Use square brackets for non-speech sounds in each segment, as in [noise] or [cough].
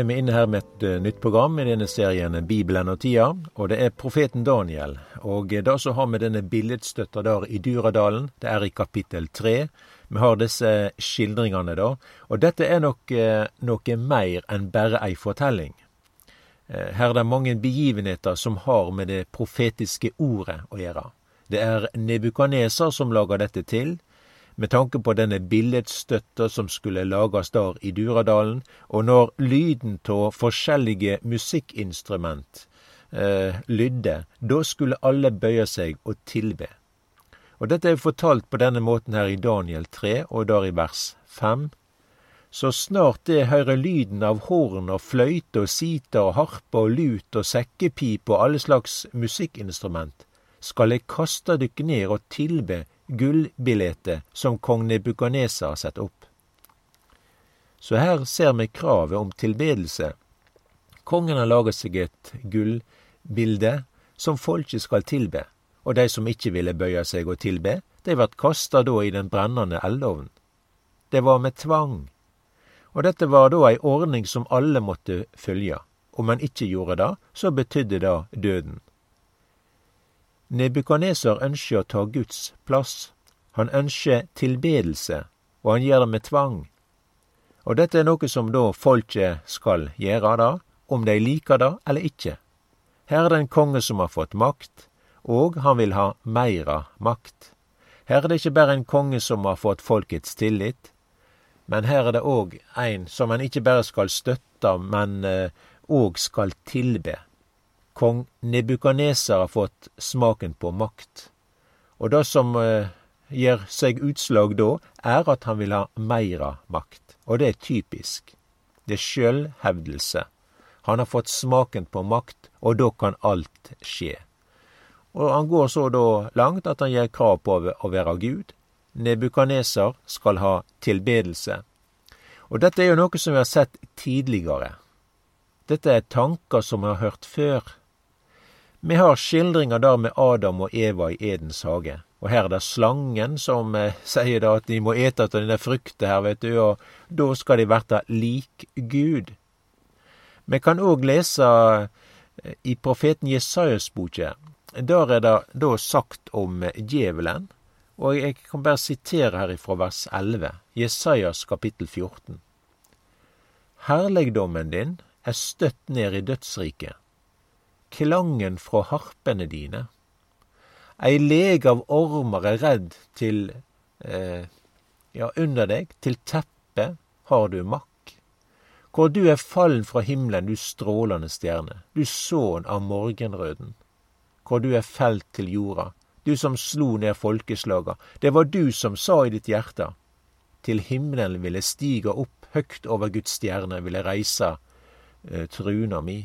er vi inne her med et uh, nytt program i denne serien Bibelen og tida, og det er profeten Daniel. Og da så har vi denne billedstøtta der i Duradalen, det er i kapittel tre. Vi har disse skildringene da, og dette er nok noe mer enn bare ei fortelling. Her er det mange begivenheter som har med det profetiske ordet å gjøre. Det er Nebukaneser som lager dette til, med tanke på denne billedstøtta som skulle lages der i Duradalen, og når lyden av forskjellige musikkinstrument eh, lydde, da skulle alle bøye seg og tilbe. Og dette er fortalt på denne måten her i Daniel 3, og der i vers 5. Så snart det hører lyden av horn og fløyte og sita og harpe og lut og sekkepip og alle slags musikkinstrument, skal eg kaste dykk ned og tilbe gullbillettet som kong Nebukadnesar satt opp. Så her ser vi kravet om tilbedelse. Kongen har laget seg et gullbilde som folket skal tilbe, og de som ikke ville bøye seg og tilbe, de vart kasta da i den brennende eldovnen. Det var med tvang, og dette var da ei ordning som alle måtte følge. Om en ikke gjorde det, så betydde det døden. Nebukadneser ønsker å ta Guds plass. Han ønsker tilbedelse, og han gjør det med tvang. Og dette er noe som da folket skal gjøre, da, om de liker det eller ikke. Her er det en konge som har fått makt, og han vil ha meira makt. Her er det ikke bare en konge som har fått folkets tillit, men her er det òg en som en ikke bare skal støtte, men òg eh, skal tilbe. Kong Nebukaneser har fått smaken på makt. Og det som eh, gir seg utslag da, er at han vil ha meira makt. Og det er typisk. Det er sjølvhevdelse. Han har fått smaken på makt, og da kan alt skje. Og han går så da langt at han gir krav på å være Gud. Nebukaneser skal ha tilbedelse. Og dette er jo noe som vi har sett tidligere. Dette er tanker som vi har hørt før. Vi har skildringer der med Adam og Eva i Edens hage. Og her er det slangen som eh, [laughs] sier da at de må ete av denne frukta her, vet du, og da skal de verta lik Gud. Vi kan òg lese eh, i profeten Jesajas boke. Der er det da sagt om djevelen, og jeg kan bare sitere her ifra vers 11, Jesajas kapittel 14. Herlegdommen din er støtt ned i dødsriket klangen fra harpene dine. Ei leg av ormer er redd til eh, ja, under deg, til teppet har du makk. Hvor du er fallen fra himmelen, du strålende stjerne, du sønn av morgenrøden. Hvor du er felt til jorda, du som slo ned folkeslaga. Det var du som sa i ditt hjerte, til himmelen ville stige opp, høgt over Guds stjerne ville reise eh, truna mi.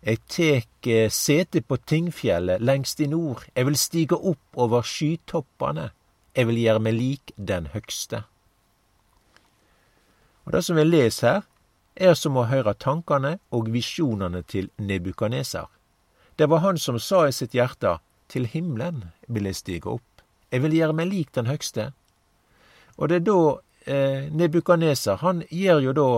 Eg tek eh, sete på Tingfjellet lengst i nord, eg vil stige opp over skytoppane, eg vil gjere meg lik den høgste. Og Det som vi leser her, er som å høre tankane og visjonane til Nebukaneser. Det var han som sa i sitt hjerte, til himmelen vil jeg stige opp, eg vil gjere meg lik den høgste. Og det er da eh, Nebukaneser, han gjør jo da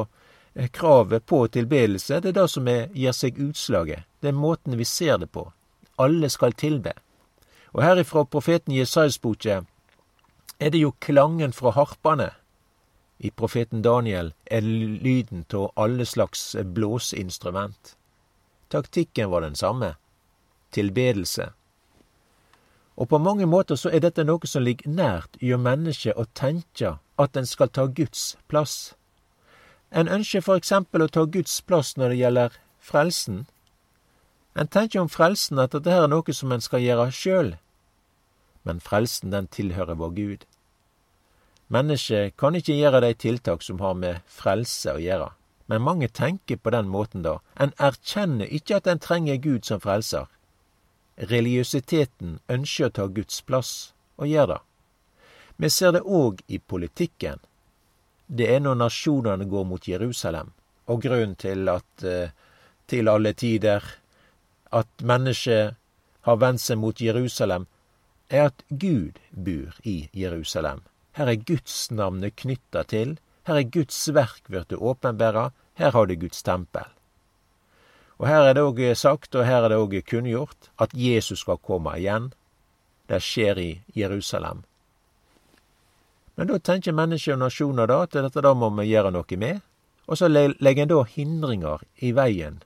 kravet på tilbedelse, det er det som er, gir seg utslaget. Det er måten vi ser det på. Alle skal tilbe. Og herifra profeten Jesajas boke er det jo klangen fra harpene. I profeten Daniel er lyden av alle slags blåseinstrument. Taktikken var den samme. Tilbedelse. Og på mange måter så er dette noe som ligger nært hjå mennesket å tenke at en skal ta Guds plass en ønsker for eksempel å ta Guds plass når det gjelder frelsen. En tenker om frelsen at dette er noe som en skal gjøre sjøl, men frelsen den tilhører vår Gud. Mennesket kan ikke gjøre de tiltak som har med frelse å gjøre, men mange tenker på den måten da. En erkjenner ikke at en trenger Gud som frelser. Religiøsiteten ønsker å ta Guds plass, og gjør det. Vi ser det òg i politikken det er når nasjonene går mot Jerusalem. Og grunnen til at eh, til alle tider at mennesket har vendt seg mot Jerusalem, er at Gud bor i Jerusalem. Her er Guds navnet knytta til. Her er Guds verk blitt åpenbæra. her har du Guds tempel. Og her er det òg sagt, og her er det òg kunngjort, at Jesus skal komme igjen. Det skjer i Jerusalem. Men da tenker mennesker og nasjoner da at dette da må vi gjøre noe med, og så legger en da hindringer i veien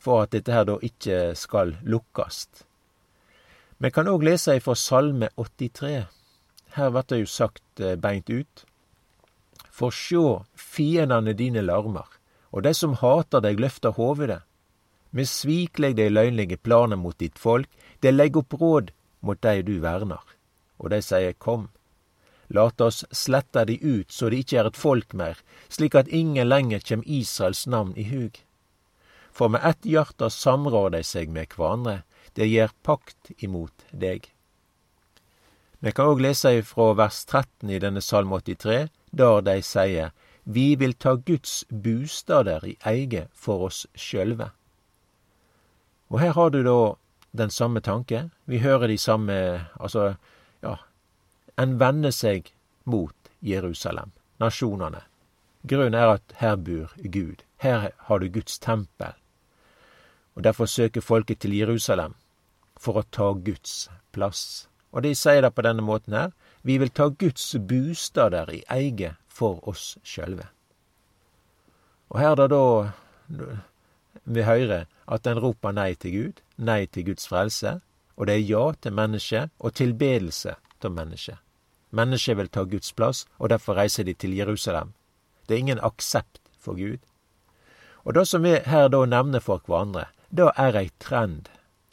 for at dette her da ikke skal lukkes. Vi kan òg lese ifra Salme 83. Her blir det jo sagt eh, beint ut. For sjå, fiendene dine larmer, og de som hater deg, løfter hovedet. Vi svikleg de løgnlige planer mot ditt folk, de legger opp råd mot dei du verner. Og de sier kom. Lat oss slette de ut så de ikke er et folk mer, slik at ingen lenger kjem Israels navn i hug. For med ett hjarte samrår de seg med hverandre, de gjer pakt imot deg. Vi kan òg lese ifra vers 13 i denne Salme 83, der de sier Vi vil ta Guds bustader i eige for oss sjølve. Og her har du da den samme tanke. Vi hører de samme Altså, ja En vende seg mot Jerusalem, nasjonene. Grunnen er at her bor Gud. Her har du Guds tempel. Og Derfor søker folket til Jerusalem for å ta Guds plass. Og de sier det på denne måten her. Vi vil ta Guds bostader i eie for oss sjølve. Og her da da vi hører at en roper nei til Gud, nei til Guds frelse, og det er ja til mennesket og tilbedelse til mennesket. Mennesket vil ta Guds plass, og derfor reiser de til Jerusalem. Det er ingen aksept for Gud. Og det som vi her da nevner for hverandre, det er ei trend.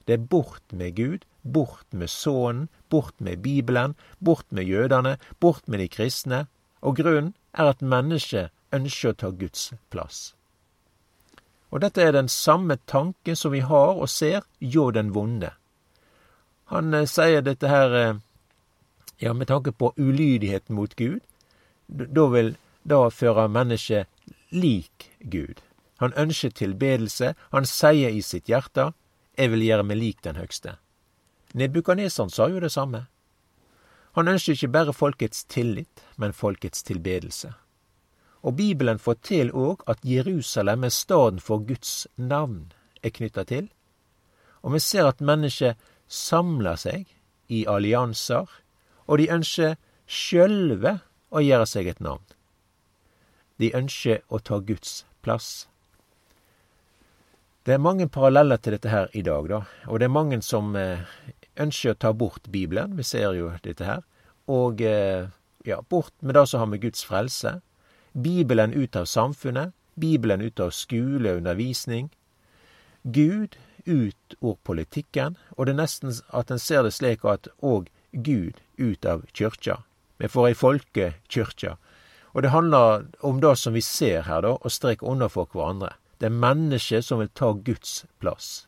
Det er bort med Gud, bort med Sønnen, bort med Bibelen, bort med jødene, bort med de kristne, og grunnen er at mennesket ønsker å ta Guds plass. Og dette er den samme tanke som vi har og ser hjå den vonde. Han eh, sier dette her eh, ja, med tanke på ulydigheten mot Gud. Da vil da føre mennesket lik Gud. Han ønsker tilbedelse. Han sier i sitt hjerte 'Jeg vil gjøre meg lik den høgste'. Nebukanesan sa jo det samme. Han ønsker ikke bare folkets tillit, men folkets tilbedelse. Og Bibelen forteller òg at Jerusalem er staden for Guds navn er knytta til. Og vi ser at mennesket samler seg i allianser, og de ønsker sjølve å gjøre seg et navn. De ønsker å ta Guds plass. Det er mange paralleller til dette her i dag, da, og det er mange som eh, ønsker å ta bort Bibelen. Vi ser jo dette her. Og eh, ja, bort med det som har med Guds frelse, Bibelen ut av samfunnet, Bibelen ut av skole og undervisning. Gud ut ord politikken, og det er nesten at en ser det slik at òg Gud ut av kyrkja. Vi får ei folkekyrkje. Og det handler om det som vi ser her, da, å streke under for hverandre. Det er mennesket som vil ta Guds plass.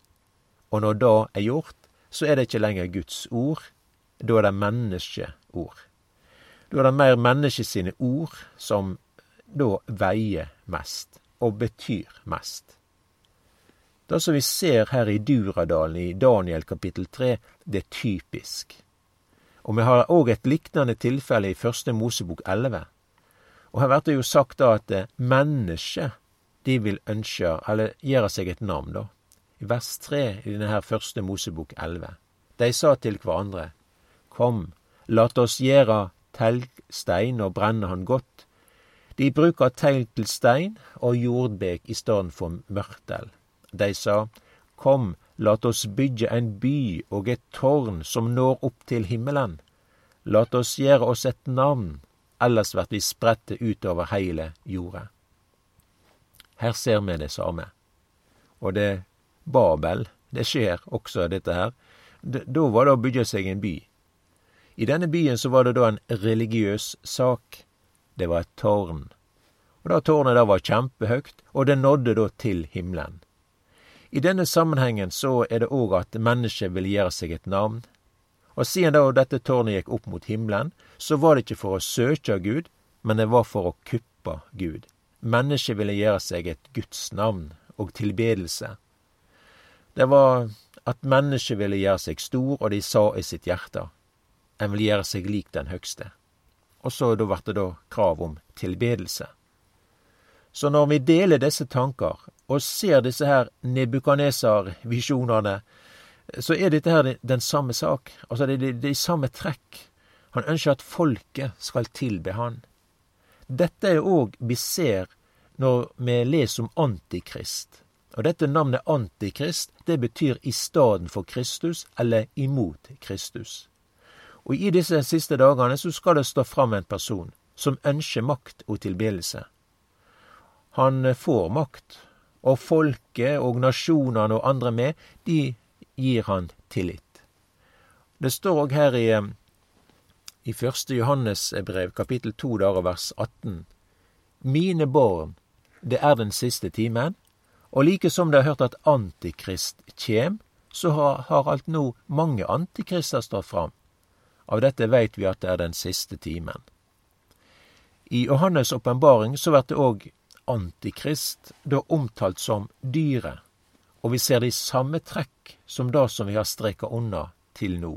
Og når det er gjort, så er det ikke lenger Guds ord, da er det menneskeord. Da er det mer mennesket sine ord som da veier mest, og betyr mest. Det som vi ser her i Duradalen i Daniel kapittel 3, det er typisk. Og vi har òg et lignende tilfelle i Første Mosebok 11. Og her blir det jo sagt da at eh, mennesket, de vil ønske, eller gjøre seg et navn, da. I vers 3 i denne her Første Mosebok 11. De sa til hverandre, Kom, lat oss gjøre telgstein og brenne han godt, de bruker tegl til stein og jordbek i stedet for mørtel. De sa, Kom, lat oss bygge en by og et tårn som når opp til himmelen. Lat oss gjøre oss et navn, ellers blir vi spredte utover heile jorda. Her ser vi det samme. Og det Babel, det skjer også dette her. Da var det å bygge seg en by. I denne byen så var det da en religiøs sak. Det var et tårn. Og det tårnet da var kjempehøyt, og det nådde da til himmelen. I denne sammenhengen så er det òg at mennesket vil gjøre seg et navn. Og siden da dette tårnet gikk opp mot himmelen, så var det ikke for å søke Gud, men det var for å kuppe Gud. Mennesket ville gjøre seg et Guds navn og tilbedelse. Det var at mennesket ville gjøre seg stor, og de sa i sitt hjerte, en vil gjøre seg lik den høgste. Og så vart det da krav om tilbedelse. Så når vi deler disse tanker, og ser disse her Nebukaneser-visjonene, så er dette her den samme sak. Altså det er de samme trekk. Han ønsker at folket skal tilbe han. Dette er òg vi ser når vi leser om Antikrist. Og dette navnet Antikrist, det betyr i staden for Kristus, eller imot Kristus. Og i disse siste dagene så skal det stå fram en person som ønsker makt og tilbedelse. Han får makt, og folket og nasjonene og andre med, de gir han tillit. Det står òg her i, i 1. Johannes brev, kapittel 2, der, vers 18. Mine barn, det er den siste timen, og like som de har hørt at Antikrist kjem, så har, har alt nå mange antikrister stått fram. Av dette veit vi at det er den siste timen. I Johannes' åpenbaring så blir det òg Antikrist da omtalt som dyret, og vi ser de samme trekk som det som vi har streka unna til nå.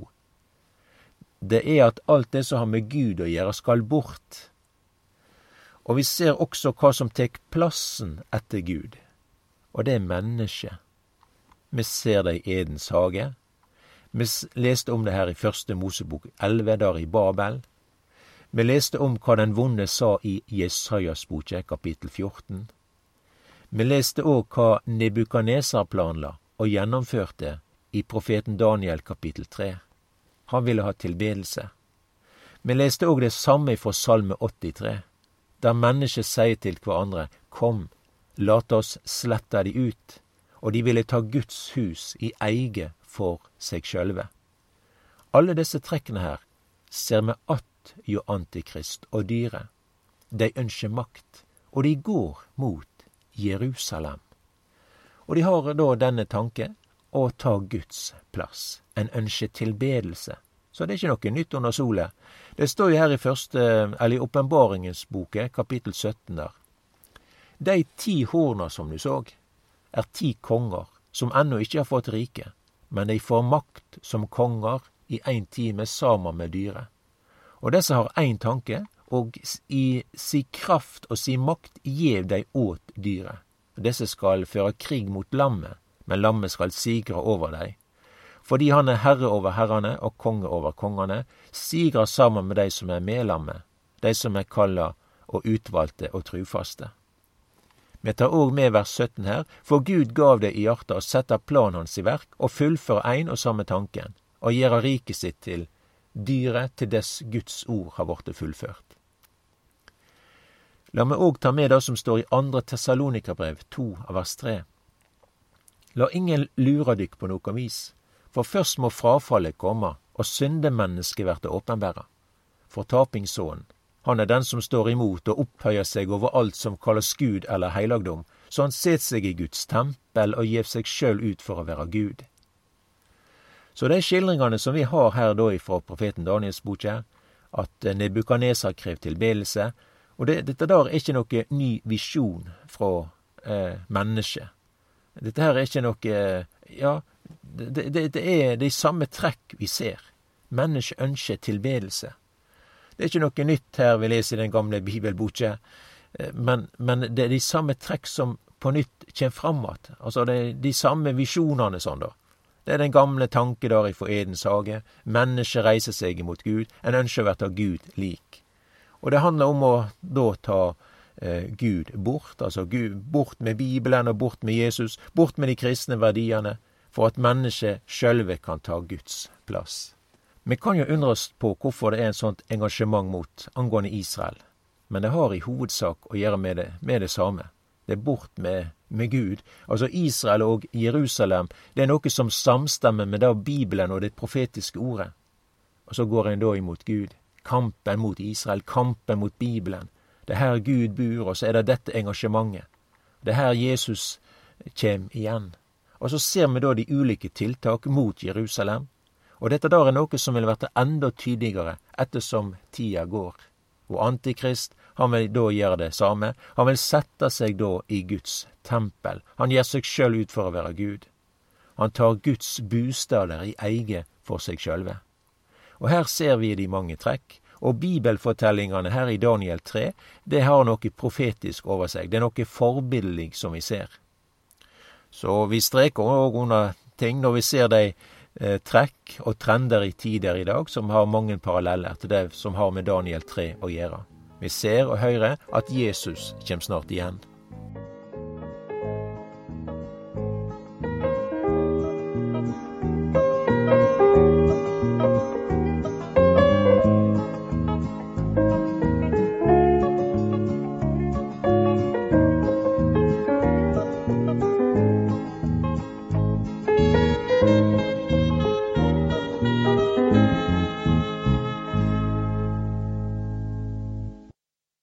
Det er at alt det som har med Gud å gjøre, skal bort. Og vi ser også hva som tek plassen etter Gud, og det er mennesket. Vi ser det i Edens hage. Vi leste om det her i første Mosebok elleve, der i Babel. Vi leste om hva den vonde sa i Jesajas boke, kapittel 14. Vi leste òg hva Nebukaneser planla og gjennomførte i profeten Daniel kapittel 3. Han ville ha tilbedelse. Vi leste òg det samme fra Salme 83, der mennesker sier til hverandre Kom, lat oss slette de ut, og de ville ta Guds hus i eie for seg sjølve. Alle disse trekkene her ser vi att jo Antikrist og dyret. De ønsker makt, og de går mot Jerusalem. Og de har da denne tanke å ta Guds plass. En ønsker tilbedelse. Så det er ikke noe nytt under sola. Det står jo her i første, eller i Åpenbaringens boke, kapittel 17 der. De ti horna som du så, er ti konger som ennå ikke har fått rike, men de får makt som konger i ein time sammen med dyret. Og disse har én tanke, og i si kraft og si makt gjev dei åt dyret. Disse skal føre krig mot lammet, men lammet skal sigre over dei. Fordi han er herre over herrene og konge over kongene, sigrer sammen med dei som er med lammet, dei som er kalla og utvalgte og trufaste. Vi tar òg med vers 17 her, for Gud gav det i hjarta å sette planen hans i verk og fullføre ein og samme tanken, og gjøre riket sitt til dyret til dess Guds ord har blitt fullført. La meg òg ta med det som står i andre Tessalonikabrev, to av vers tre. La ingen lure dykk på noe vis, for først må frafallet komme, og syndemennesket verte åpenbæra. Fortapingssonen, han er den som står imot og opphøyer seg over alt som kalles Gud eller heilagdom, så han set seg i Guds tempel og gjev seg sjøl ut for å være Gud. Så de skildringene som vi har her da ifra profeten Daniels boke, at Nebukaneser krev tilbedelse, og det, dette der er ikke noe ny visjon fra eh, mennesket. Dette her er ikke noe Ja, det, det, det er de samme trekk vi ser. Mennesket ønsker tilbedelse. Det er ikke noe nytt her vi leser i den gamle bibelboka, eh, men, men, det er de samme trekk som på nytt kjem fram igjen. Altså er de samme visjonene sånn, da. Det er den gamle tanke der ifra Edens hage. Mennesket reiser seg imot Gud. En ønsker å verte Gud lik. Og det handler om å da ta eh, Gud bort. Altså Gud, bort med Bibelen og bort med Jesus. Bort med de kristne verdiene. For at mennesket sjølve kan ta Guds plass. Vi kan jo undre oss på hvorfor det er en sånt engasjement mot angående Israel. Men det har i hovedsak å gjøre med det, med det samme. Det er bort med, med Gud. Altså Israel og Jerusalem, det er noe som samstemmer med da Bibelen og det profetiske ordet. Og så går en da imot Gud. Kampen mot Israel, kampen mot Bibelen. Det er her Gud bor, og så er det dette engasjementet. Det er her Jesus kjem igjen. Og så ser vi da de ulike tiltak mot Jerusalem. Og dette da er noe som vil bli enda tydeligere ettersom tida går. Og Antikrist han vil da gjøre det samme. Han vil sette seg da i Guds tempel. Han gir seg sjøl ut for å være Gud. Han tar Guds bostader i eie for seg sjølve. Og her ser vi de mange trekk, Og bibelfortellingene her i Daniel 3, det har noe profetisk over seg. Det er noe forbilledlig som vi ser. Så vi streker òg under ting når vi ser de eh, trekk og trender i tider i dag som har mange paralleller til det som har med Daniel 3 å gjøre. Vi ser og hører at Jesus kommer snart igjen.